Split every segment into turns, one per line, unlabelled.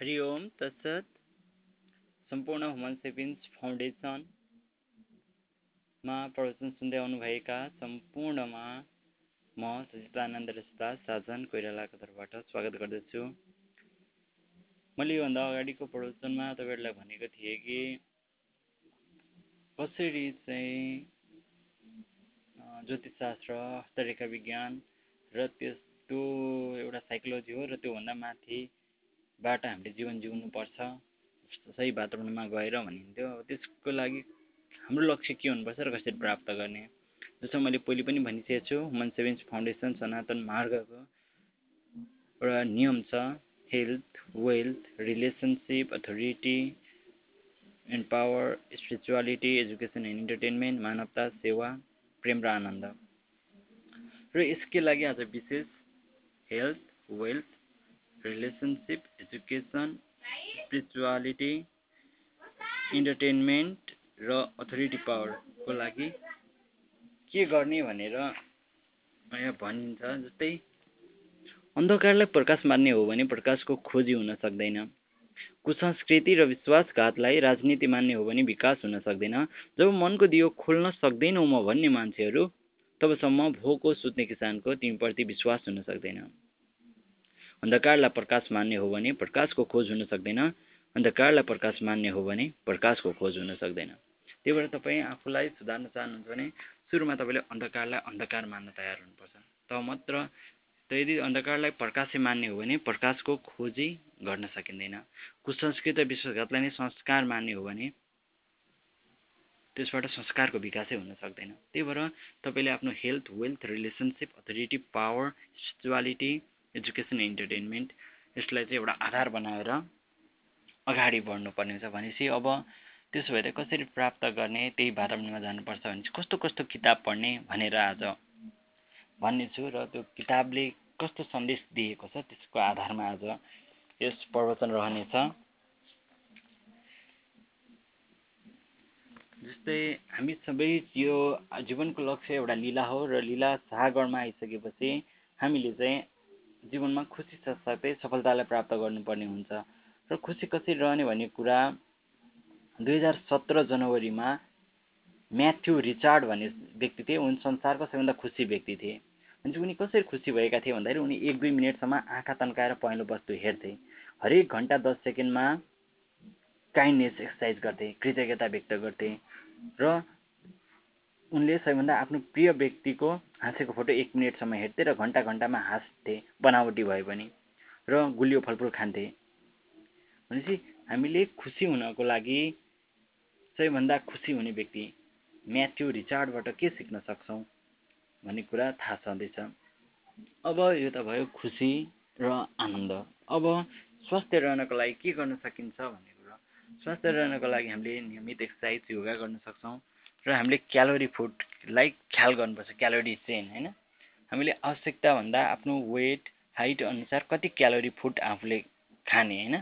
हरि ओम तत्सत। सम्पूर्ण ह्युमन सेभिन्स फाउन्डेसनमा प्रवचन सुन्दै आउनुभएका सम्पूर्णमा म सचितानन्द रसदास साजन कोइरालाको तर्फबाट स्वागत गर्दछु। मैले योभन्दा अगाडिको प्रवचनमा तपाईँहरूलाई भनेको थिएँ कि कसरी चाहिँ ज्योतिषशास्त्र हस्तरेखा विज्ञान र त्यस त्यो एउटा साइकोलोजी हो र त्योभन्दा माथिबाट हामीले जीवन जिउनुपर्छ सही वातावरणमा गएर भनिन्थ्यो त्यसको लागि हाम्रो लक्ष्य के हुनुपर्छ र कसरी प्राप्त गर्ने? जस्तो मैले पहिले पनि भनिसकेको छु ह्युमन सेभिङ्स फाउन्डेसन सनातन मार्गको एउटा नियम छ health wealth relationship authority and power spirituality education and entertainment मानवता सेवा प्रेम र आनन्द। र यसकै लागि आज विशेष health wealth relationship education spirituality entertainment र अथोरिटी पावरको लागि के गर्ने भनेर यहाँ भनिन्छ जस्तै अन्धकारलाई प्रकाश मार्ने हो भने प्रकाशको खोजी हुन सक्दैन। कुसंस्कृति र विश्वासघातलाई राजनीति मान्ने हो भने विकास हुन सक्दैन। जब मनको दियो खोल्न सक्दैनौ म भन्ने मान्छेहरू तबसम्म भोको सुत्ने किसानको तिमीप्रति विश्वास हुन सक्दैन। अन्धकारलाई प्रकाश मान्ने हो भने प्रकाशको खोज हुन सक्दैन। अन्धकारलाई प्रकाश मान्ने हो भने प्रकाशको खोज हुन सक्दैन। त्यही भएर तपाईँ आफूलाई सुधार्न चाहनुहुन्छ भने सुरुमा तपाईँले अन्धकारलाई अन्धकार मान्न तयार हुनुपर्छ। तब मात्र त यदि अन्धकारलाई प्रकाशै मान्ने हो भने प्रकाशको खोजी गर्न सकिँदैन। कुसंस्कृत र विश्वघातलाई नै संस्कार मान्ने हो भने त्यसबाट संस्कारको विकासै हुन सक्दैन। त्यही भएर तपाईँले आफ्नो health wealth relationship authority power spirituality education entertainment यसलाई चाहिँ एउटा आधार बनाएर अगाडि बढ्नुपर्ने हुन्छ भनेपछि अब त्यसो भए कसरी प्राप्त गर्ने त्यही वातावरणमा जानुपर्छ भने चाहिँ कस्तो कस्तो किताब पढ्ने भनेर आज भन्नेछु र त्यो किताबले कस्तो सन्देश दिएको छ त्यसको आधारमा आज यस प्रवचन रहनेछ। जस्तै हामी सबै यो जीवनको लक्ष्य एउटा लिला हो र लिला सागरमा आइसकेपछि हामीले चाहिँ जीवनमा खुसी साथसाथै सफलतालाई प्राप्त गर्नुपर्ने हुन्छ। र खुसी कसरी रहने भन्ने कुरा दुई हजार सत्र जनवरीमा म्याथ्यु रिचार्ड भन्ने व्यक्ति थिए। उनी संसारको सबैभन्दा खुसी व्यक्ति थिए। अनि उनी कसरी खुसी भएका थिए भन्दाखेरि उनी एक दुई मिनटसम्म आँखा तन्काएर पहेँलो वस्तु हेर्थे। हरेक घन्टा दस सेकेन्डमा काइन्डनेस एक्सर्साइज गर्थे कृतज्ञता व्यक्त गर्थे। र उनले सबैभन्दा आफ्नो प्रिय व्यक्तिको हाँसेको फोटो एक मिनटसम्म हेर्थे र घन्टा घन्टामा हाँस्थे बनावटी भए पनि र गुलियो फलफुल खान्थे। भनेपछि हामीले खुसी हुनको लागि सबैभन्दा खुसी हुने व्यक्ति म्याथ्यु रिचार्डबाट के सिक्न सक्छौँ भन्ने कुरा थाहा छँदैछ। अब यो त भयो खुसी र आनन्द। अब स्वास्थ्य रहनको लागि के गर्न सकिन्छ भन्ने कुरा। स्वास्थ्य रहनको लागि हामीले नियमित एक्सर्साइज योगा गर्न सक्छौँ। र हामीले क्यालोरी फुडलाई ख्याल गर्नुपर्छ क्यालोरी चेन होइन? हामीले आवश्यकताभन्दा आफ्नो वेट हाइट अनुसार कति क्यालोरी फुड आफूले खाने होइन?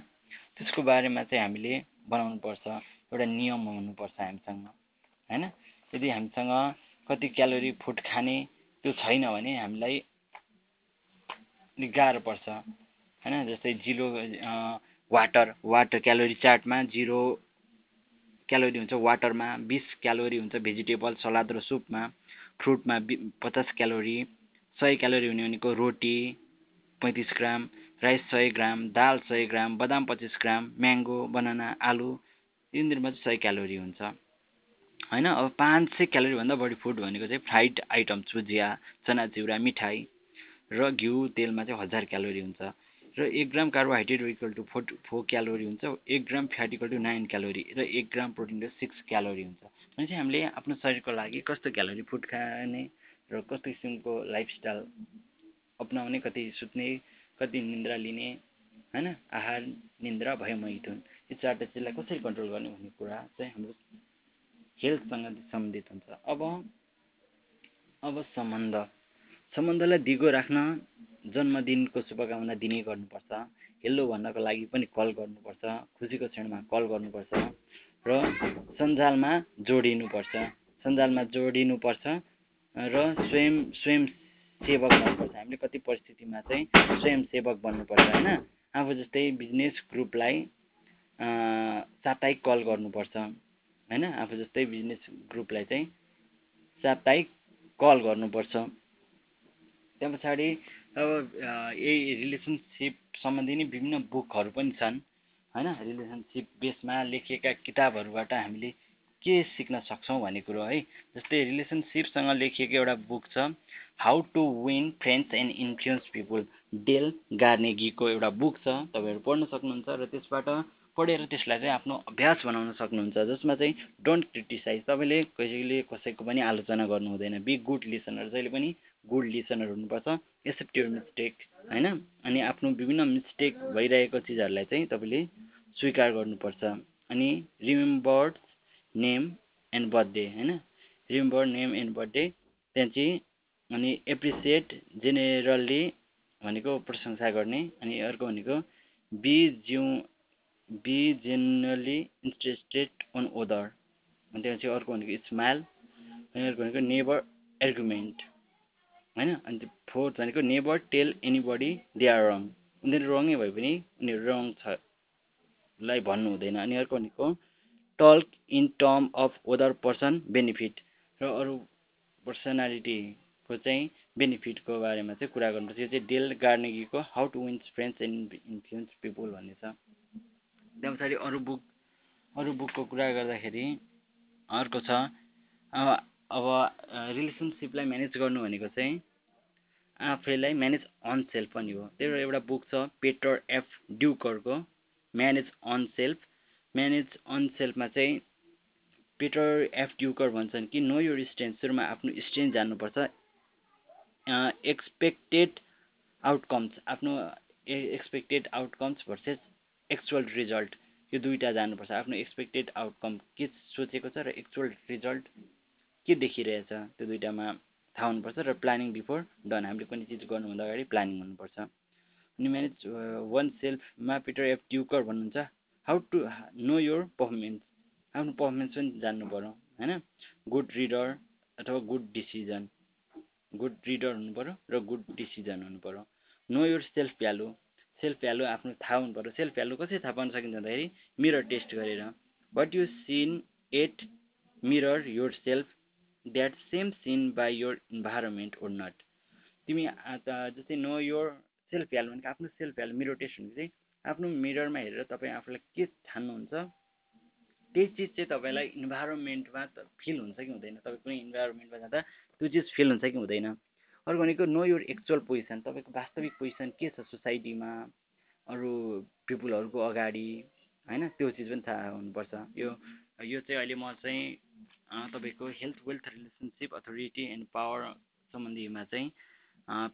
त्यसको बारेमा चाहिँ हामीले बनाउनुपर्छ एउटा नियम हुनुपर्छ हामीसँग होइन? यदि हामीसँग कति क्यालोरी फुड खाने त्यो छैन भने हामीलाई गाह्रो पर्छ होइन? जस्तै जिरो वाटर वाटर क्यालोरी चार्टमा जिरो क्यालोरी हुन्छ वाटरमा बिस क्यालोरी हुन्छ भेजिटेबल सलाद र सुपमा फ्रुटमा पचास क्यालोरी सय क्यालोरी हुने भनेको रोटी पैँतिस ग्राम राइस सय ग्राम दाल सय ग्राम बदाम पच्चिस ग्राम म्याङ्गो बनाना आलु यिनीहरूमा चाहिँ सय क्यालोरी हुन्छ। होइन? अब पाँच सय क्यालोरीभन्दा बढी फुड भनेको चाहिँ फ्राइड आइटम भुजिया चना चिउरा मिठाई र घिउ तेलमा चाहिँ हजार क्यालोरी हुन्छ। र एक gram carbohydrate equal to four four calorie हुन्छ। एक gram fat equal to nine calorie र एक gram protein to six calorie हुन्छ। भने चाहिँ हामीले आफ्नो शरीरको लागि कस्तो क्यालोरी फुड खाने र कस्तो किसिमको लाइफस्टाइल अप्नाउने कति सुत्ने कति निन्द्रा लिने होइन? आहार निन्द्रा भयो मैथुन यो चारवटा चिजलाई कसरी कन्ट्रोल गर्ने भन्ने कुरा चाहिँ हाम्रो हेल्थसँग सम्बन्धित हुन्छ। अब अब सम्बन्ध। सम्बन्धलाई दिगो राख्न जन्मदिनको शुभकामना दिने गर्नुपर्छ। हेलो भन्नको लागि पनि कल गर्नुपर्छ। खुसीको क्षणमा कल गर्नुपर्छ र सञ्जालमा जोडिनुपर्छ। सञ्जालमा जोडिनुपर्छ र स्वयं स्वयं सेवक बन्नुपर्छ। हामीले कति परिस्थितिमा चाहिँ स्वयं सेवक बन्नुपर्छ होइन? आफू जस्तै बिजनेस ग्रुपलाई साप्ताहिक कल गर्नुपर्छ होइन? आफू जस्तै बिजनेस ग्रुपलाई चाहिँ साप्ताहिक कल गर्नुपर्छ। त्यहाँ पछाडि अब यही रिलेसनसिप सम्बन्धी नै विभिन्न बुकहरू पनि छन् होइन? रिलेसनसिप बेसमा लेखिएका किताबहरूबाट हामीले के सिक्न सक्छौँ भन्ने कुरो है? जस्तै रिलेसनसिपसँग लेखिएको एउटा बुक छ how to win friends and influence people Dale गार्नेगीको एउटा बुक छ तपाईँहरू पढ्न सक्नुहुन्छ र त्यसबाट पढेर त्यसलाई चाहिँ आफ्नो अभ्यास बनाउन सक्नुहुन्छ जसमा चाहिँ डोन्ट क्रिटिसाइज तपाईँले कहिले कसैको पनि आलोचना गर्नु हुँदैन। बी गुड लिसनर जहिले पनि गुड लिसनर हुनुपर्छ। एक्सेप्ट युर मिस्टेक होइन? अनि आफ्नो विभिन्न मिस्टेक भइरहेको चिजहरूलाई चाहिँ तपाईँले स्वीकार गर्नुपर्छ। अनि रिमेम्बर नेम एन्ड बर्थडे होइन? रिमेम्बर नेम एन्ड बर्थडे त्यहाँ चाहिँ अनि एप्रिसिएट जेनेरल्ली भनेको प्रशंसा गर्ने अनि अर्को भनेको बी जिउ be generally interested on other अनि त्यहाँपछि अर्को भनेको स्माइल अनि अर्को भनेको नेबर एर्गुमेन्ट होइन? अनि फोर्थ भनेको never tell anybody they are wrong उनीहरू रङै भए पनि उनीहरू रङ छ लाई भन्नु हुँदैन। अनि अर्को भनेको talk in term of other person benefit र अरू पर्सनालिटीको चाहिँ बेनिफिटको बारेमा चाहिँ कुरा गर्नुपर्छ। यो चाहिँ Dale गार्नेगीको how to wins friends and influence people भन्ने छ। त्यहाँ पछाडि अरू बुक अरू बुकको कुरा गर्दाखेरि अर्को छ अब रिलेसनसिपलाई म्यानेज गर्नु भनेको चाहिँ आफैलाई म्यानेज अन सेल्फ पनि हो। त्यही भएर एउटा बुक छ Peter F ड्युकरको manage on self manage on सेल्फमा चाहिँ पेटर एफ ड्युकर भन्छन् कि नो यो स्ट्रेन्थ सुरुमा आफ्नो स्ट्रेन्थ जान्नुपर्छ। एक्सपेक्टेड आउटकम्स आफ्नो expected outcomes versus actual result यो दुइटा जानुपर्छ। आफ्नो एक्सपेक्टेड आउटकम के सोचेको छ र एक्चुअल रिजल्ट के देखिरहेछ त्यो दुइटामा थाहा हुनुपर्छ र प्लानिङ बिफोर डन हामीले कुनै चिज गर्नुभन्दा अगाडि प्लानिङ हुनुपर्छ। अनि म्यानेज वान सेल्फमा पिटर एफ ट्युकर भन्नुहुन्छ how to know your performance आफ्नो पर्फर्मेन्स पनि जान्नु पऱ्यो होइन? गुड रिडर अथवा गुड डिसिजन गुड रिडर हुनु पऱ्यो र गुड डिसिजन हुनु पऱ्यो know yourself value self value आफ्नो थाहा हुनु पऱ्यो सेल्फ भ्यालु कसरी थाहा पाउन सकिन्छ भन्दाखेरि मिरर टेस्ट गरेर। What you seen at mirror yourself that same seen by your environment or not तिमी जस्तै नो योर सेल्फ भ्यालु भनेको आफ्नो सेल्फ भ्यालु मिरर टेस्ट भनेको चाहिँ आफ्नो मिररमा हेरेर तपाईँ आफूलाई के ठान्नुहुन्छ त्यही चिज चाहिँ तपाईँलाई इन्भाइरोमेन्टमा फिल हुन्छ कि हुँदैन तपाईँ कुनै इन्भाइरोमेन्टमा जाँदा त्यो चिज फिल हुन्छ कि हुँदैन अर्को भनेको नो योर एक्चुअल पोजिसन तपाईँको वास्तविक पोजिसन के छ सोसाइटीमा अरू पिपुलहरूको अगाडि होइन? त्यो चिज पनि थाहा हुनुपर्छ। यो यो चाहिँ अहिले म चाहिँ तपाईँको health wealth relationship authority and power सम्बन्धीमा चाहिँ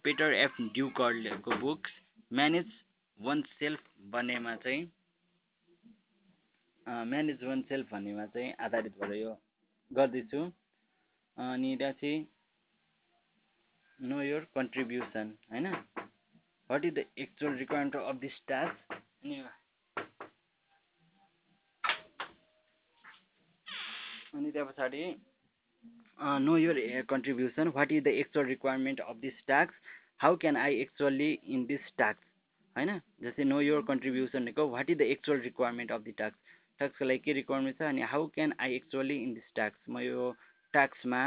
पेटर एफ ड्युकरको बुक म्यानेज वान सेल्फ भन्नेमा चाहिँ म्यानेज वान सेल्फ भन्नेमा चाहिँ आधारित भएर यो गर्दैछु। अनि त्यहाँ चाहिँ नो योर कन्ट्रिब्युसन होइन? What is the actual requirement of this task अनि अनि त्यहाँ पछाडि? Know your contribution what is the actual requirement of this task how can I actually in this task होइन? जस्तै नो योर कन्ट्रिब्युसन भनेको what is the actual requirement of the task टास्कको लागि के requirement छ? अनि how can I actually in this task म यो टास्कमा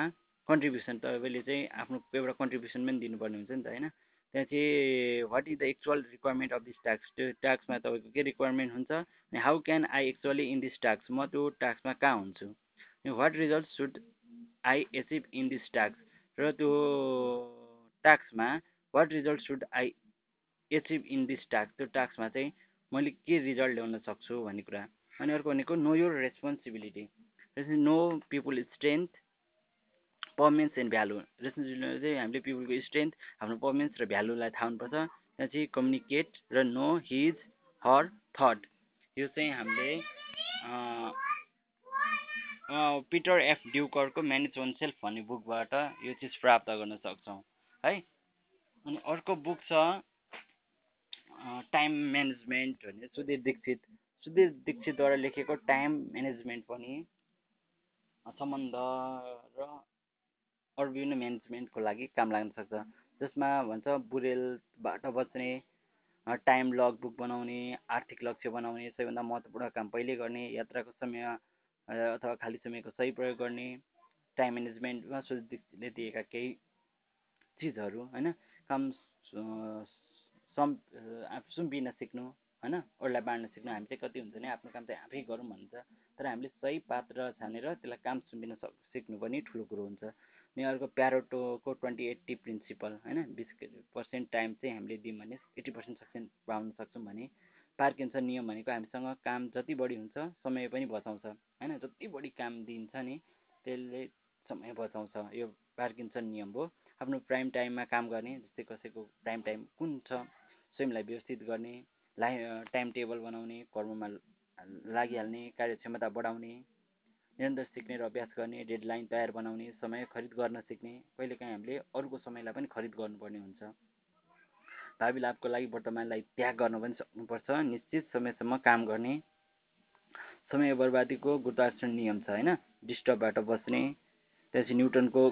contribution तपाईँले चाहिँ आफ्नो एउटा कन्ट्रिब्युसन पनि दिनुपर्ने हुन्छ नि त होइन? त्यहाँ चाहिँ what is the actual requirement of this task त्यो टास्कमा तपाईँको के रिक्वायरमेन्ट हुन्छ? अनि how can I actually in this task म त्यो टास्कमा कहाँ हुन्छु? What result should I achieve in this task र त्यो टास्कमा what result should I achieve in this task त्यो टास्कमा चाहिँ मैले के रिजल्ट ल्याउन सक्छु भन्ने कुरा। अनि अर्को भनेको know your responsibility know people strength performance and value responsibility चाहिँ हामीले पिपुलको स्ट्रेन्थ आफ्नो पर्फर्मेन्स र भ्यालुलाई थाहा हुनुपर्छ त्यहाँ चाहिँ कम्युनिकेट र नो हिज हर थट यो चाहिँ हामीले पिटर एफ ड्युकरको म्यानेज वान सेल्फ भन्ने बुकबाट यो चिज प्राप्त गर्न सक्छौँ है? अनि अर्को बुक छ टाइम म्यानेजमेन्ट भन्ने सुधीर दीक्षित। सुधीर दीक्षितद्वारा लेखेको टाइम म्यानेजमेन्ट पनि सम्बन्ध र अरू विभिन्न म्यानेजमेन्टको लागि काम लाग्न सक्छ। जसमा भन्छ बुरेलबाट बच्ने टाइम लग बुक बनाउने आर्थिक लक्ष्य बनाउने सबैभन्दा महत्त्वपूर्ण काम पहिले गर्ने यात्राको समय अथवा खाली समयको सही प्रयोग गर्ने टाइम म्यानेजमेन्टमा सुदिले दिएका केही चिजहरू होइन? काम सम् सुम्पिन सिक्नु होइन? अरूलाई बाँड्न सिक्नु हामी चाहिँ कति हुन्छ भने आफ्नो काम चाहिँ आफै गरौँ भन्छ। तर हामीले सही पात्र छानेर त्यसलाई काम सुम्पिन सक् सिक्नु पनि ठुलो कुरो हुन्छ। अनि अर्को प्यारोटोको ट्वेन्टी एट्टी प्रिन्सिपल होइन? बिस पर्सेन्ट टाइम चाहिँ हामीले दियौँ भने एट्टी पर्सेन्ट सक्सेस पाउन सक्छौँ भने पार्किन्सन नियम भनेको हामीसँग काम जति बढी हुन्छ समय पनि बचाउँछ होइन? जति बढी काम दिन्छ नि त्यसले समय बचाउँछ। यो पार्किन्सन नियम हो। आफ्नो प्राइम टाइममा काम गर्ने जस्तै कसैको टाइम टाइम कुन छ स्वयंलाई व्यवस्थित गर्ने लाइ टाइम टेबल बनाउने कर्ममा लागिहाल्ने कार्यक्षमता बढाउने निरन्तर सिक्ने र अभ्यास गर्ने डेडलाइन तयार बनाउने समय खरिद गर्न सिक्ने कहिलेकाहीँ हामीले अरूको समयलाई पनि खरिद गर्नुपर्ने हुन्छ। भावी लाभको लागि वर्तमानलाई त्याग गर्न पनि सक्नुपर्छ निश्चित समयसम्म काम गर्ने। समय बर्बादीको गुरुत्वाकर्षण नियम छ होइन? डिस्टर्बबाट बस्ने त्यसपछि न्युटनको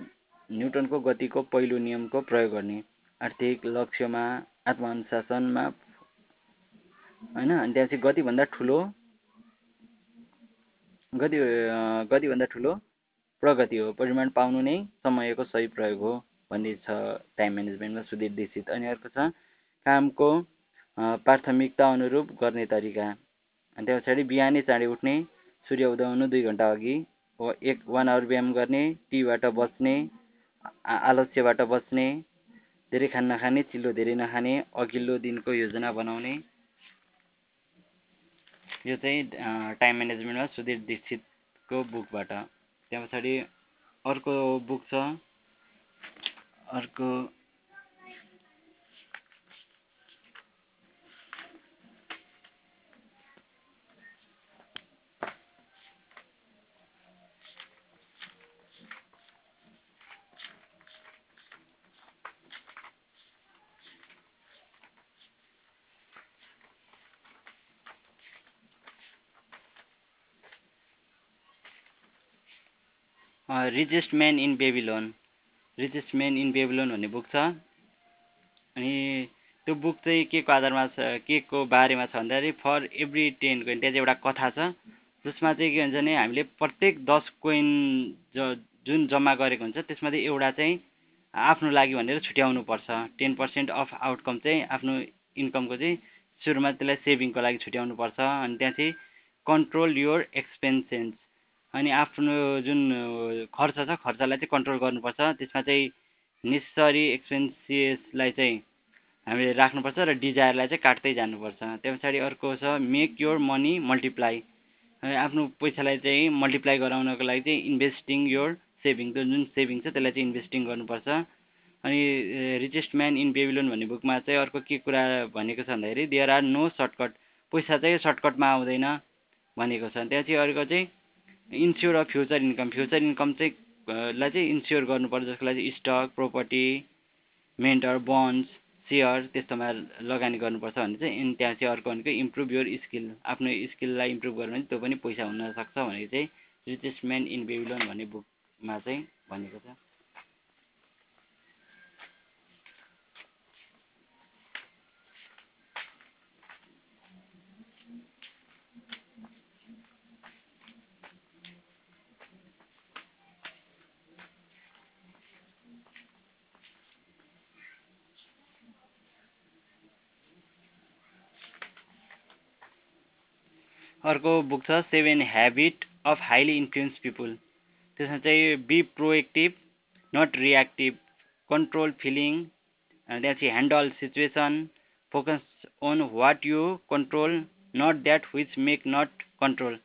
न्युटनको गतिको पहिलो नियमको प्रयोग गर्ने। आर्थिक लक्ष्यमा आत्मअनुशासनमा होइन? अनि त्यहाँपछि गतिभन्दा ठुलो गति गतिभन्दा ठुलो प्रगति हो। परिमाण पाउनु नै समयको सही प्रयोग हो भन्ने छ टाइम म्यानेजमेन्टमा सुधीर दीक्षित अनि अर्को छ कामको प्राथमिकता अनुरूप गर्ने तरिका। अनि त्यो पछाडि बिहानै चाँडै उठ्ने सूर्य उदाउनु दुई घन्टा अघि एक वान आवर व्यायाम गर्ने टीबाट बस्ने आलस्यबाट बस्ने धेरै खाना नखाने चिल्लो धेरै नखाने अघिल्लो दिनको योजना बनाउने यो चाहिँ टाइम म्यानेजमेन्टमा सुधीर दीक्षितको बुकबाट त्यहाँ पछाडि अर्को बुक छ। अर्को richest man in Babylon richest man in Babylon भन्ने बुक छ। अनि त्यो बुक चाहिँ के को आधारमा छ के को बारेमा छ भन्दाखेरि फर एभ्री टेन कोइन त्यहाँ चाहिँ एउटा कथा छ। जसमा चाहिँ के हुन्छ भने हामीले प्रत्येक दस कोइन ज जुन जम्मा गरेको हुन्छ त्यसमा चाहिँ एउटा चाहिँ आफ्नो लागि भनेर छुट्याउनु पर्छ टेन पर्सेन्ट अफ आउटकम चाहिँ आफ्नो इन्कमको चाहिँ सुरुमा त्यसलाई सेभिङको लागि छुट्याउनु पर्छ अनि त्यहाँ चाहिँ कन्ट्रोल योर एक्सपेन्सेन्स अनि आफ्नो जुन खर्च छ खर्चलाई चाहिँ कन्ट्रोल गर्नुपर्छ। त्यसमा चाहिँ नेसेसरी एक्सपेन्सिसलाई चाहिँ हामीले राख्नुपर्छ र डिजायरलाई चाहिँ काट्दै जानुपर्छ। त्यो पछाडि अर्को छ मेक योर मनी मल्टिप्लाई आफ्नो पैसालाई चाहिँ मल्टिप्लाई गराउनको लागि चाहिँ इन्भेस्टिङ योर सेभिङ त्यो जुन सेभिङ छ त्यसलाई चाहिँ इन्भेस्टिङ गर्नुपर्छ। अनि रिचेस्ट म्यान इन बेबिलोन भन्ने बुकमा चाहिँ अर्को के कुरा भनेको छ भन्दाखेरि देयर आर नो सर्टकट पैसा चाहिँ सर्टकटमा आउँदैन भनेको छ। त्यहाँ चाहिँ अर्को चाहिँ insure of future income future income चाहिँ लाई चाहिँ इन्स्योर गर्नुपर्छ जसको लागि stock property mentor bonds share त्यस्तोमा लगानी गर्नुपर्छ भने चाहिँ त्यहाँ चाहिँ अर्को भनेको इम्प्रुभ योर स्किल आफ्नो स्किललाई इम्प्रुभ गर्यो भने त्यो पनि पैसा हुनसक्छ भनेको चाहिँ रिचेस्ट म्यान इन बेबिलोन भन्ने बुकमा चाहिँ भनेको छ। अर्को बुक छ seven habit of highly influence people त्यसमा चाहिँ be proactive not reactive control feeling त्यहाँपछि handle situation focus on what you control not that which make not control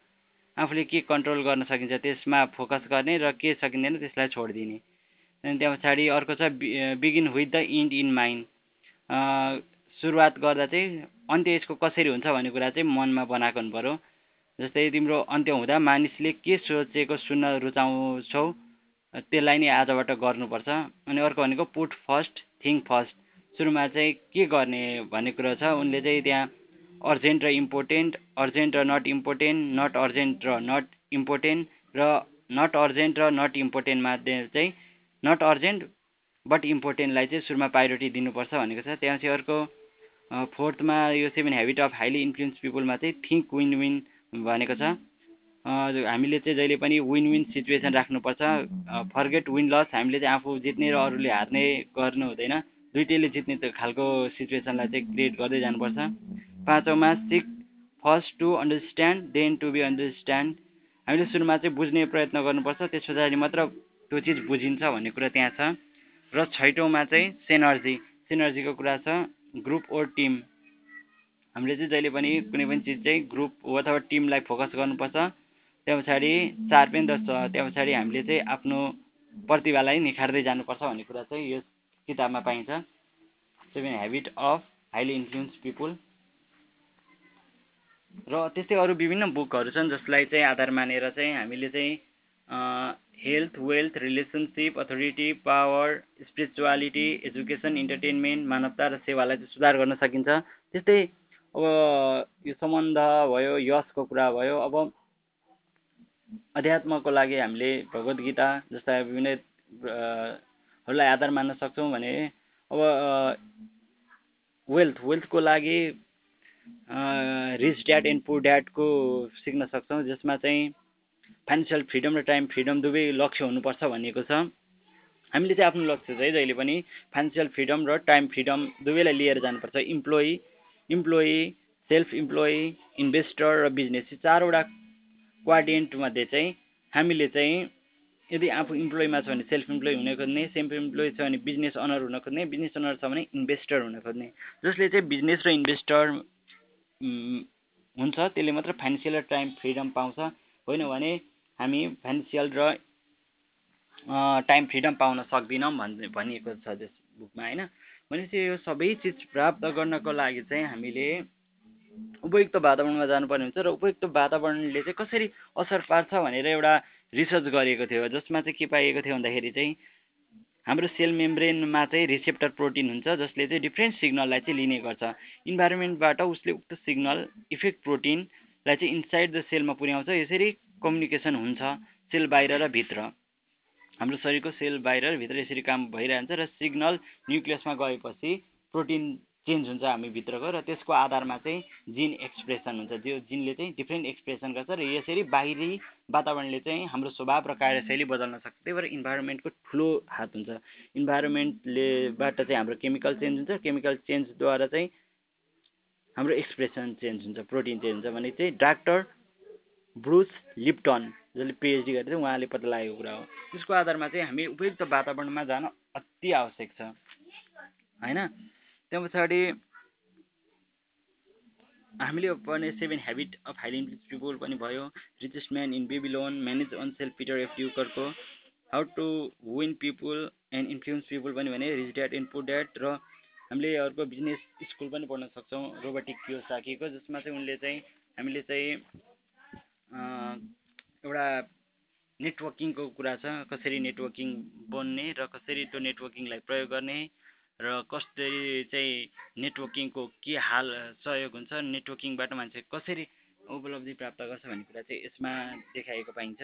आफूले के कन्ट्रोल गर्न सकिन्छ त्यसमा फोकस गर्ने र के सकिँदैन त्यसलाई छोडिदिने। अनि त्यहाँ पछाडि अर्को छ begin with the end in mind सुरुवात गर्दा चाहिँ अन्त्य यसको कसरी हुन्छ भन्ने कुरा चाहिँ मनमा बनाएको हुनु पऱ्यो जस्तै तिम्रो अन्त्य हुँदा मानिसले के सोचेको सुन्न रुचाउँछौ त्यसलाई नै आजबाट गर्नुपर्छ। अनि अर्को भनेको पुट फर्स्ट थिङ्क फर्स्ट सुरुमा चाहिँ के गर्ने भन्ने कुरो छ उनले चाहिँ त्यहाँ अर्जेन्ट र इम्पोर्टेन्ट अर्जेन्ट र नट इम्पोर्टेन्ट नट अर्जेन्ट र नट इम्पोर्टेन्ट र नट अर्जेन्ट र नट इम्पोर्टेन्टमा चाहिँ नट अर्जेन्ट बट इम्पोर्टेन्टलाई चाहिँ सुरुमा प्रायोरिटी दिनुपर्छ भनेको छ। त्यहाँ चाहिँ अर्को फोर्थमा यो seven habit of highly influence पिपुलमा चाहिँ थिङ्क विन विन भनेको छ। हामीले चाहिँ जहिले पनि विन विन सिचुएसन राख्नुपर्छ फर्गेट विन लस हामीले चाहिँ आफू जित्ने र अरूले हार्ने गर्नु हुँदैन। दुइटैले जित्ने खालको सिचुएसनलाई चाहिँ क्रिएट गर्दै जानुपर्छ। पाँचौँमा seek first to understand then to be understand हामीले सुरुमा चाहिँ बुझ्ने प्रयत्न गर्नुपर्छ। त्यस पछाडि मात्र त्यो चिज बुझिन्छ भन्ने कुरा त्यहाँ छ। र छैटौँमा चाहिँ सेनर्जी सेनर्जीको कुरा छ ग्रुप ओर टिम हामीले चाहिँ जहिले पनि कुनै पनि चिज चाहिँ ग्रुप अथवा टिमलाई फोकस गर्नुपर्छ। त्यहाँ पछाडि चार पनि दस त्यहाँ पछाडि हामीले चाहिँ आफ्नो प्रतिभालाई निखार्दै जानुपर्छ भन्ने कुरा चाहिँ यस किताबमा पाइन्छ। Seven habit of highly influence people र त्यस्तै अरू विभिन्न बुकहरू छन् जसलाई चाहिँ आधार मानेर चाहिँ हामीले चाहिँ health wealth relationship authority power spirituality education entertainment मानवता र सेवालाई चाहिँ सुधार गर्न सकिन्छ। त्यस्तै अब यो सम्बन्ध भयो यशको कुरा भयो अब अध्यात्मको लागि हामीले भगवद् गीता जस्ता विभिन्न हरूलाई आधार मान्न सक्छौँ भने अब वेल्थ वेल्थको लागि रिच ड्याड एन्ड पुर ड्याडको सिक्न सक्छौँ जसमा चाहिँ फाइनेन्सियल फ्रिडम र टाइम फ्रिडम दुवै लक्ष्य हुनुपर्छ भनिएको छ। हामीले चाहिँ आफ्नो लक्ष्य चाहिँ जहिले पनि फाइनेन्सियल फ्रिडम र टाइम फ्रिडम दुवैलाई लिएर जानुपर्छ। Employee employee self employee investor र बिजनेस चारवटा क्वाड्रेन्टमध्ये चाहिँ हामीले चाहिँ यदि आफू इम्प्लोइमा छ भने सेल्फ इम्प्लोइ हुन खोज्ने सेल्फ इम्प्लोइ छ भने बिजनेस अनर हुन खोज्ने बिजनेस अनर छ भने इन्भेस्टर हुन खोज्ने। जसले चाहिँ बिजनेस र इन्भेस्टर हुन्छ त्यसले मात्र फाइनेन्सियल र टाइम फ्रिडम पाउँछ। होइन भने हामी फाइनेन्सियल र टाइम फ्रिडम पाउन सक्दैनौँ भन् भनिएको छ त्यस बुकमा होइन? भनेपछि यो सबै चिज प्राप्त गर्नको लागि चाहिँ हामीले उपयुक्त वातावरणमा जानुपर्ने हुन्छ र उपयुक्त वातावरणले चाहिँ कसरी असर पार्छ भनेर एउटा रिसर्च गरिएको थियो। जसमा चाहिँ के पाइएको थियो भन्दाखेरि चाहिँ हाम्रो सेल मेम्ब्रेनमा चाहिँ रिसेप्टर प्रोटिन हुन्छ जसले चाहिँ डिफ्रेन्ट सिग्नललाई चाहिँ लिने गर्छ। इन्भाइरोमेन्टबाट उसले उक्त सिग्नल इफेक्ट प्रोटिनलाई चाहिँ इन्साइड द सेलमा पुर्याउँछ। यसरी कम्युनिकेसन हुन्छ सेल बाहिर र भित्र। हाम्रो शरीरको सेल बाहिर भित्र यसरी काम भइरहन्छ र सिग्नल न्युक्लियसमा गएपछि प्रोटिन चेन्ज हुन्छ हामी भित्रको र त्यसको आधारमा चाहिँ जिन एक्सप्रेसन हुन्छ। त्यो जिनले चाहिँ डिफ्रेन्ट एक्सप्रेसन गर्छ र यसरी बाहिरी वातावरणले चाहिँ हाम्रो स्वभाव र कार्यशैली बदल्न सक्छ। त्यही भएर इन्भाइरोमेन्टको ठुलो हात हुन्छ। इन्भाइरोमेन्टलेबाट चाहिँ हाम्रो केमिकल चेन्ज हुन्छ। केमिकल चेन्जद्वारा चाहिँ हाम्रो एक्सप्रेसन चेन्ज हुन्छ प्रोटिन चेन्ज हुन्छ भने चाहिँ डाक्टर ब्रुस लिप्टन जसले पिएचडी गरेको उहाँले पत्ता लागेको कुरा हो त्यसको आधारमा चाहिँ हामी उपयुक्त वातावरणमा जान अति आवश्यक छ। होइन? त्यहाँ पछाडि हामीले पढ्ने seven habit of highly people पनि भयो। Richest man in Babylon manage on self Peter F युकरको how to win people and influence people पनि भने rich dad and poor dad र हामीले अर्को बिजनेस स्कुल पनि पढ्न सक्छौँ रोबोटिक साकेको जसमा चाहिँ उनले चाहिँ हामीले चाहिँ एउटा नेटवर्किङको कुरा छ कसरी नेटवर्किङ बन्ने र कसरी त्यो नेटवर्किङलाई प्रयोग गर्ने र कसरी चाहिँ नेटवर्किङको के हाल सहयोग हुन्छ नेटवर्किङबाट मान्छे कसरी उपलब्धि प्राप्त गर्छ भन्ने कुरा चाहिँ यसमा देखाएको पाइन्छ।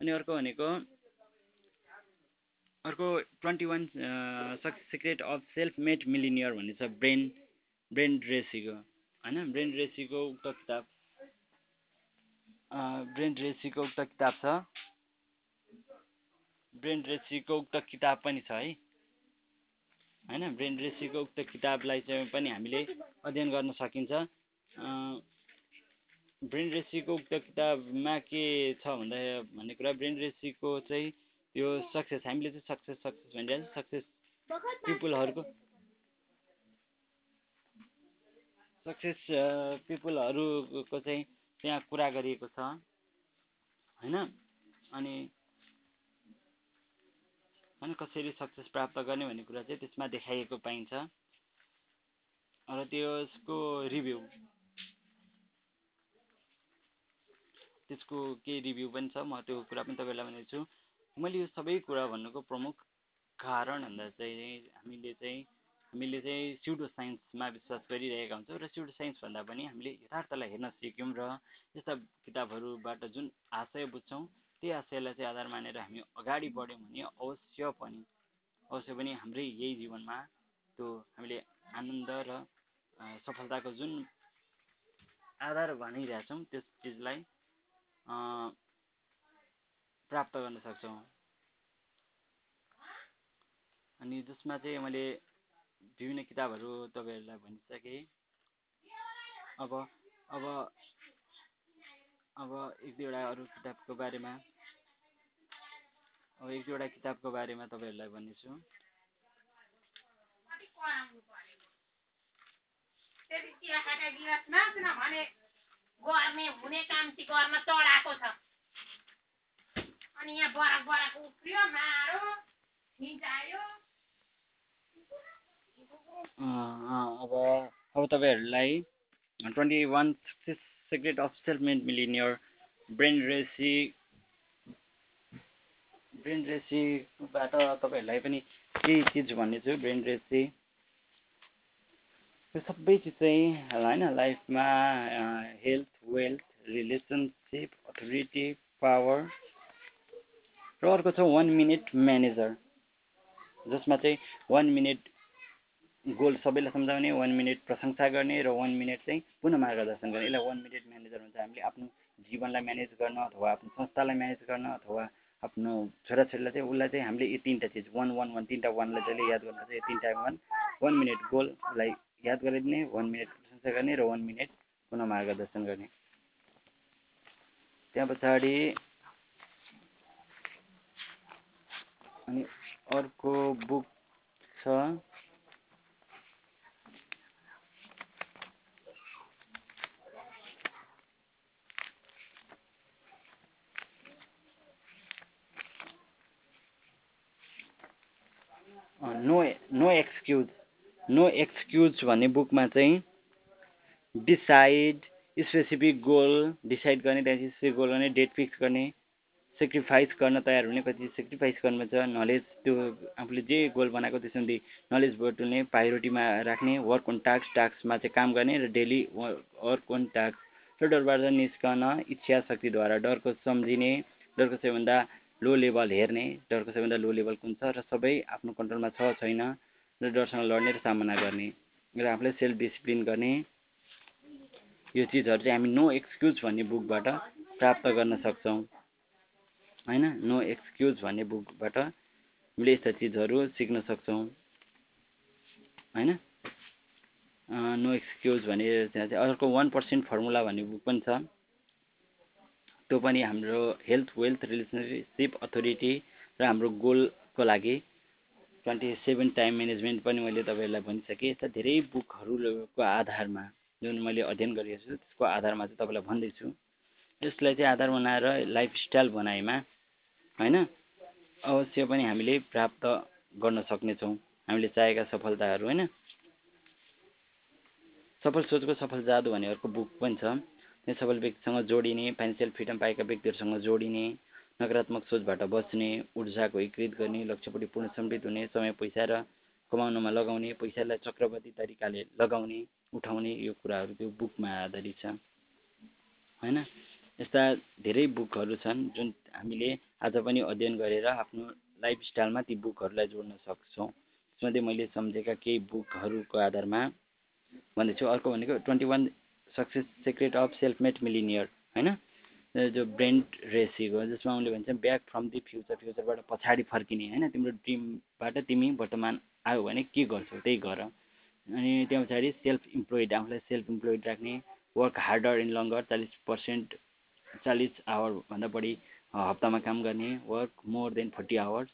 अनि अर्को भनेको अर्को twenty one secret of self made millionaire भन्ने छ ब्रेन ब्रेन रेसीको होइन? ब्रेन रेसीको उक्त किताब। ब्रेन रेसीको उक्त किताब छ। ब्रेन रेसीको उक्त किताब पनि छ है। होइन ब्रेन रेसीको उक्त किताबलाई चाहिँ पनि हामीले अध्ययन गर्न सकिन्छ। ब्रेन रेसीको उक्त किताबमा के छ भन्दा भन्ने कुरा ब्रेन रेसीको चाहिँ यो सक्सेस हामीले चाहिँ सक्सेस सक्सेस भनिरहेको सक्सेस पिपुलहरूको सक्सेस पिपुलहरूको चाहिँ त्यहाँ कुरा गरिएको छ होइन? अनि अनि कसरी सक्सेस प्राप्त गर्ने भन्ने कुरा चाहिँ त्यसमा देखाइएको पाइन्छ। र त्यसको रिभ्यू त्यसको केही रिभ्यू पनि छ म त्यो कुरा पनि तपाईँलाई भनेको मैले यो सबै कुरा भन्नुको प्रमुख कारण भन्दा चाहिँ हामीले चाहिँ हामीले चाहिँ स्युडो साइन्समा विश्वास गरिरहेका हुन्छौँ र स्युडो साइन्स भन्दा पनि हामीले यथार्थलाई हेर्न सिक्यौँ र यस्ता किताबहरूबाट जुन आशय बुझ्छौँ त्यही आशयलाई चाहिँ आधार मानेर हामी अगाडि बढ्यौँ भने अवश्य पनि अवश्य पनि हाम्रै यही जीवनमा त्यो हामीले आनन्द र सफलताको जुन आधार भनिरहेछौँ त्यस चिजलाई प्राप्त गर्न सक्छौँ। अनि जसमा चाहिँ मैले विभिन्न किताबहरू तपाईँहरूलाई भनिसकेँ। अब अब अब एक दुईवटा अरू किताबको बारेमा। अब एक दुईवटा किताबको बारेमा तपाईँहरूलाई भन्नेछु। गर्ने काम गर्न चढाएको छ अनि यहाँ बराक बराक उफ्रियो मारो हिँचायो अब अब तपाईँहरूलाई twenty one secret of self made millionaire Brian Tracy Brian रेसीबाट तपाईँहरूलाई पनि केही चिज भन्ने छु ब्रेन रेसी। यो सबै चिज चाहिँ होइन लाइफमा health wealth relationship authority power. र अर्को छ वान मिनट म्यानेजर जसमा चाहिँ वान मिनट गोल सबैलाई सम्झाउने वान मिनट प्रशंसा गर्ने र वान मिनट चाहिँ पुनः मार्गदर्शन गर्ने। यसलाई वान मिनट म्यानेजर भन्छ हामीले आफ्नो जीवनलाई म्यानेज गर्न अथवा आफ्नो संस्थालाई म्यानेज गर्न अथवा आफ्नो छोराछोरीलाई चाहिँ उसलाई चाहिँ हामीले यो तिनवटा चिज वान वान वान तिनवटा वानलाई जहिले याद गर्नुपर्छ यो तिनवटा वान वान मिनट गोललाई याद गराइदिने वान मिनट प्रशंसा गर्ने र वान मिनट पुनः मार्गदर्शन गर्ने। त्यहाँ पछाडि अनि अर्को बुक छ। No no excuse no excuse भन्ने बुकमा चाहिँ डिसाइड स्पेसिफिक गोल डिसाइड गर्ने त्यहाँपछि स्पेसिफिक गोल गर्ने डेट फिक्स गर्ने सेक्रिफाइस गर्न तयार हुने कति सेक्रिफाइस गर्नुपर्छ नलेज त्यो आफूले जे गोल बनाएको त्यसमा नलेज बटुल्ने प्रायोरिटीमा राख्ने वर्क अन टास्क टास्कमा चाहिँ काम गर्ने र डेली वर्क अन टास्क र डरबाट निस्कन इच्छा शक्तिद्वारा डरको सम्झिने डरको सबैभन्दा लो लेभल हेर्ने डरको सबैभन्दा लो लेभल कुन छ र सबै आफ्नो कन्ट्रोलमा छ छैन र डरसँग लड्ने र सामना गर्ने र आफूलाई सेल्फ डिसिप्लिन गर्ने यो चिजहरू चाहिँ हामी नो एक्सक्युज भन्ने बुकबाट प्राप्त गर्न सक्छौँ। होइन? नो एक्सक्युज भन्ने बुकबाट हामीले यस्ता चिजहरू सिक्न सक्छौँ। होइन? नो एक्सक्युज भने त्यहाँ चाहिँ अर्को वान पर्सेन्ट फर्मुला भन्ने बुक पनि छ। त्यो पनि हाम्रो हेल्थ वेल्थ रिलेसनसिप अथोरिटी र हाम्रो गोलको लागि ट्वेन्टी सेभेन टाइम म्यानेजमेन्ट पनि मैले तपाईँहरूलाई भनिसकेँ। यस्ता धेरै बुकहरूको आधारमा जुन मैले अध्ययन गरेको छु त्यसको आधारमा चाहिँ तपाईँलाई भन्दैछु। यसलाई चाहिँ आधार बनाएर लाइफस्टाइल बनाएमा होइन? अवश्य पनि हामीले प्राप्त गर्न सक्नेछौँ। हामीले चाहेका सफलताहरू होइन? सफल सोचको सफल जादु भन्ने अर्को बुक पनि छ। सफल व्यक्तिसँग जोडिने फाइनेन्सियल फ्रिडम पाएका व्यक्तिहरूसँग जोडिने नकारात्मक सोचबाट बच्ने ऊर्जाको एकीकृत गर्ने लक्ष्यपट्टि पूर्ण समृद्ध हुने समय पैसा र कमाउनमा लगाउने पैसालाई चक्रवर्ती तरिकाले लगाउने उठाउने यो कुराहरू त्यो बुकमा आधारित छ। होइन? यस्ता धेरै बुकहरू छन् जुन हामीले आज पनि अध्ययन गरेर आफ्नो लाइफस्टाइलमा ती बुकहरूलाई जोड्न सक्छौँ। त्यसमध्ये मैले सम्झेका केही बुकहरूको आधारमा भन्दैछु। अर्को भनेको twenty one success secret of self made millionaire होइन जो ब्रेन्ड रेसीको जसमा उनले भन्छ ब्याक फ्रम दि फ्युचर फ्युचरबाट पछाडि फर्किने होइन? तिम्रो ड्रिमबाट तिमी वर्तमान आयो भने के गर्छौ? त्यही गर। अनि त्यहाँ पछाडि सेल्फ इम्प्लोइड आफूलाई सेल्फ इम्प्लोइड राख्ने वर्क हार्डर इन लङ्गर चालिस पर्सेन्ट चालिस आवरभन्दा बढी हप्तामा काम गर्ने work more than forty hours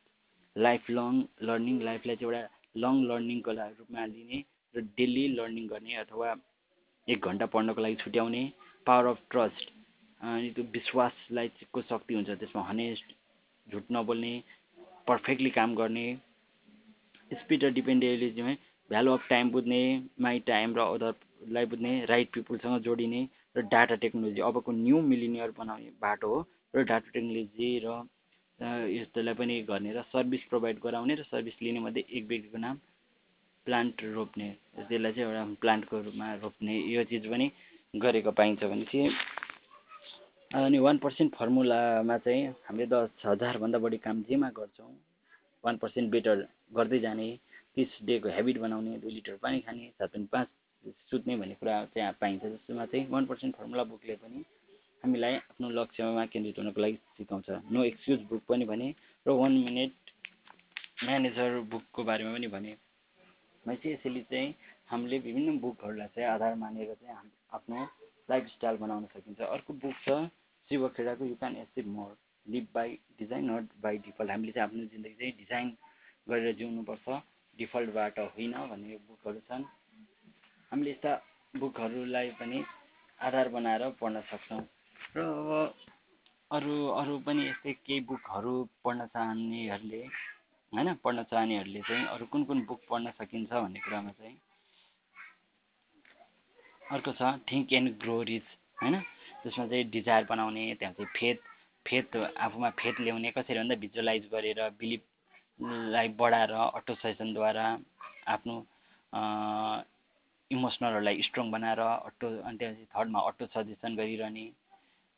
life long learning लाइफलाई चाहिँ एउटा लङ लर्निङको रूपमा लिने र डेली लर्निङ गर्ने अथवा एक घन्टा पढ्नको लागि छुट्याउने पावर अफ ट्रस्ट अनि त्यो विश्वासलाई को शक्ति हुन्छ त्यसमा हनेस्ट झुट नबोल्ने पर्फेक्टली काम गर्ने स्पिड र डिपेन्डेबिलिटी भ्यालु अफ टाइम बुझ्ने माई टाइम र अदरलाई बुझ्ने राइट पिपुलसँग जोडिने र डाटा टेक्नोलोजी अबको न्यू मिलिनियर बनाउने बाटो हो र डाटा टेक्नोलोजी र यस्तोलाई पनि गर्ने र सर्भिस प्रोभाइड गराउने र सर्भिस लिने मध्ये एक व्यक्तिको नाम प्लान्ट रोप्ने त्यसलाई चाहिँ एउटा प्लान्टको रूपमा रोप्ने यो चिज पनि गरेको पाइन्छ भनेपछि अनि वान पर्सेन्ट फर्मुलामा चाहिँ हामीले दस हजारभन्दा बढी काम जेमा गर्छौँ। वान पर्सेन्ट बेटर गर्दै जाने तिस डेको हेबिट बनाउने दुई लिटर पानी खाने सात पनि पाँच सुत्ने भन्ने कुरा चाहिँ पाइन्छ। जसमा चाहिँ वान पर्सेन्ट फर्मुला बुकले पनि हामीलाई आफ्नो लक्ष्यमा केन्द्रित हुनको लागि सिकाउँछ। नो एक्सक्युज बुक पनि भने र वान मिनट म्यानेजर बुकको बारेमा पनि भने। भनेपछि यसरी चाहिँ हामीले विभिन्न बुकहरूलाई चाहिँ आधार मानेर चाहिँ हाम आफ्नो लाइफस्टाइल बनाउन सकिन्छ। अर्को बुक छ Shiv खेडाको you can achieve more. Live by design not by default. हामीले चाहिँ आफ्नो जिन्दगी चाहिँ डिजाइन गरेर जिउनुपर्छ। डिफल्टबाट होइन भन्ने बुकहरू छन्। हामीले यस्ता बुकहरूलाई पनि आधार बनाएर पढ्न सक्छौँ। र अब अरू अरू पनि यस्तै केही बुकहरू पढ्न चाहनेहरूले होइन पढ्न चाहनेहरूले चाहिँ अरू कुन कुन बुक पढ्न सकिन्छ भन्ने कुरामा चाहिँ अर्को छ थिङ्क एन्ड ग्रो रिच होइन? त्यसमा चाहिँ डिजायर बनाउने त्यहाँ चाहिँ फेथ फेथ आफूमा फेथ ल्याउने कसरी भन्दा भिजुअलाइज गरेर बिलिभलाई बढाएर अटो सजेसनद्वारा आफ्नो इमोसनलहरूलाई स्ट्रङ बनाएर अटो अनि त्यहाँपछि थर्डमा अटो सजेसन गरिरहने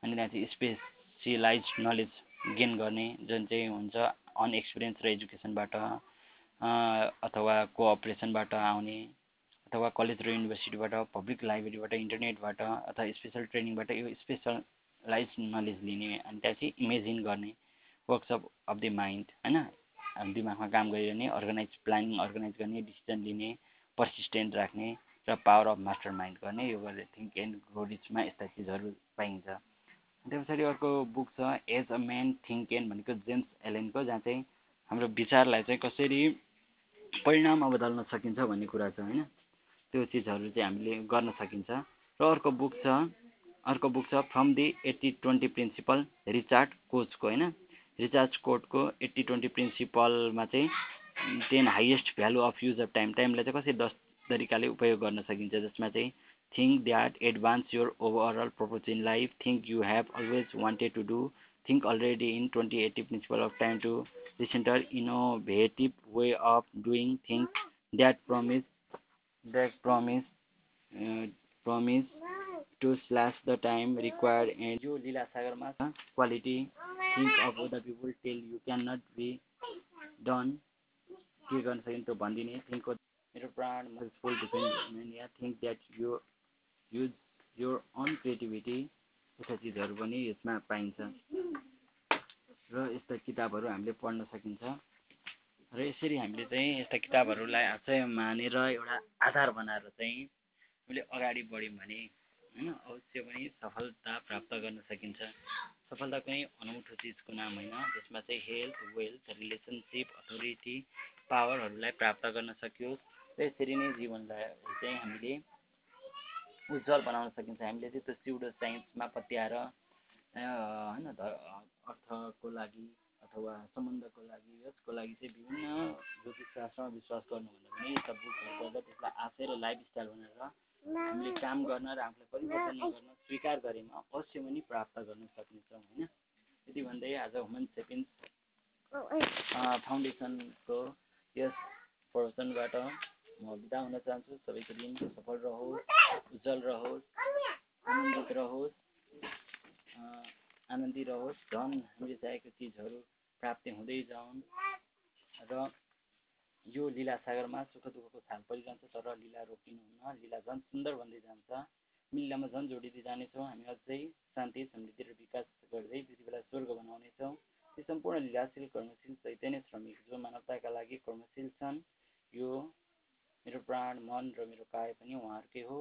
अनि त्यहाँ चाहिँ स्पेसियलाइज नलेज गेन गर्ने जुन चाहिँ हुन्छ अनएक्सपिरियन्स र एजुकेसनबाट अथवा कोअपरेसनबाट आउने अथवा कलेज र युनिभर्सिटीबाट पब्लिक लाइब्रेरीबाट इन्टरनेटबाट अथवा स्पेसल ट्रेनिङबाट यो स्पेसलाइज नलेज लिने अनि त्यहाँपछि इमेजिन गर्ने वर्कसप अफ द माइन्ड होइन? दिमागमा काम गरिरहने अर्गनाइज प्लानिङ अर्गनाइज गर्ने डिसिजन लिने पर्सिस्टेन्ट राख्ने र पावर अफ मास्टर माइन्ड गर्ने यो गरेर थिङ्क एन्ड ग्रो रिचमा यस्ता चिजहरू पाइन्छ। त्यो पछाडि अर्को बुक छ एज अ म्यान थिङ्क भनेको जेम्स एलेनको जहाँ चाहिँ हाम्रो विचारलाई चाहिँ कसरी परिणाममा बदल्न सकिन्छ भन्ने कुरा छ होइन? त्यो चिजहरू चाहिँ हामीले गर्न सकिन्छ। र अर्को बुक छ अर्को बुक छ from the eighty twenty principle Richard कोचको होइन? रिचार्ज कोडको एट्टी ट्वेन्टी प्रिन्सिपलमा चाहिँ ten highest value of use of time टाइमलाई चाहिँ कसरी दस तरिकाले उपयोग गर्न सकिन्छ जसमा चाहिँ that advance your overall purpose in life think you have always wanted to do think already in twenty eighty principle of time to recenter innovative way of doing think that promise that promise uh, promise to slash the time required and सागरमा छ quality think of the people tell you can not be done के गर्न सकिन्छ भनिदिने think मेरो प्राण फुल depend think that यो युज योर अन क्रिएटिभिटी यस्ता चिजहरू पनि यसमा पाइन्छ। र यस्ता किताबहरू हामीले पढ्न सकिन्छ। र यसरी हामीले चाहिँ यस्ता किताबहरूलाई चाहिँ मानेर एउटा आधार बनाएर चाहिँ हामीले अगाडि बढ्यौँ भने होइन अवश्य पनि सफलता प्राप्त गर्न सकिन्छ। सफलता कुनै अनौठो चिजको नाम होइन। त्यसमा चाहिँ हेल्थ वेल्थ रिलेसनसिप अथोरिटी पावरहरूलाई प्राप्त गर्न सकियोस्। र यसरी नै जीवनलाई चाहिँ हामीले उज्जवल बनाउन सकिन्छ हामीले चाहिँ त्यो सिउडो साइन्समा पत्याएर होइन अर्थको लागि अथवा सम्बन्धको लागि यसको लागि चाहिँ विभिन्न ज्योतिष शास्त्रमा विश्वास गर्नुभन्दा पनि यस्ता बुकहरू पढ्दा त्यसलाई आफै र लाइफस्टाइल बनाएर हामीले काम गर्न र आफूलाई परिवर्तन गर्न स्वीकार गरेमा अवश्य पनि प्राप्त गर्न सक्नेछौँ होइन? यति भन्दै आज ह्युमन सेपिन्स फाउन्डेसनको यस प्रवचनबाट म बिदा हुन चाहन्छु। सबैको दिन सफल रहोस् उज्जवल रहोस् आनन्दित रहोस् आनन्दी रहोस्। धन हामीले चाहेको चिजहरू प्राप्ति हुँदै जाउन्। र यो लीला सागरमा सुख दुःखको छाल परिरहन्छ तर लीला रोकिनुहुन्न लीला झन् सुन्दर भन्दै जान्छ। मिल्लामा झन् जोडिँदै जानेछौँ। हामी अझै शान्ति समृद्धि र विकास गर्दै पृथ्वीलाई स्वर्ग बनाउनेछौँ। ती सम्पूर्ण लीलाशील कर्मशील चैतन्य श्रमिक जो मानवताका लागि कर्मशील छन् यो मेरो प्राण मन र मेरो काय पनि उहाँहरूकै हो।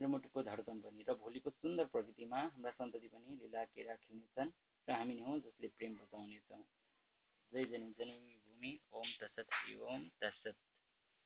मेरो मुटुको धडकन पनि र भोलिको सुन्दर प्रकृतिमा हाम्रा सन्तति पनि लीला केरा खेल्नेछन् र हामी नै हौँ जसले प्रेम बताउनेछौँ जय जननी जन्मभूमि ओम तत्सत हरि ओम तत्सत।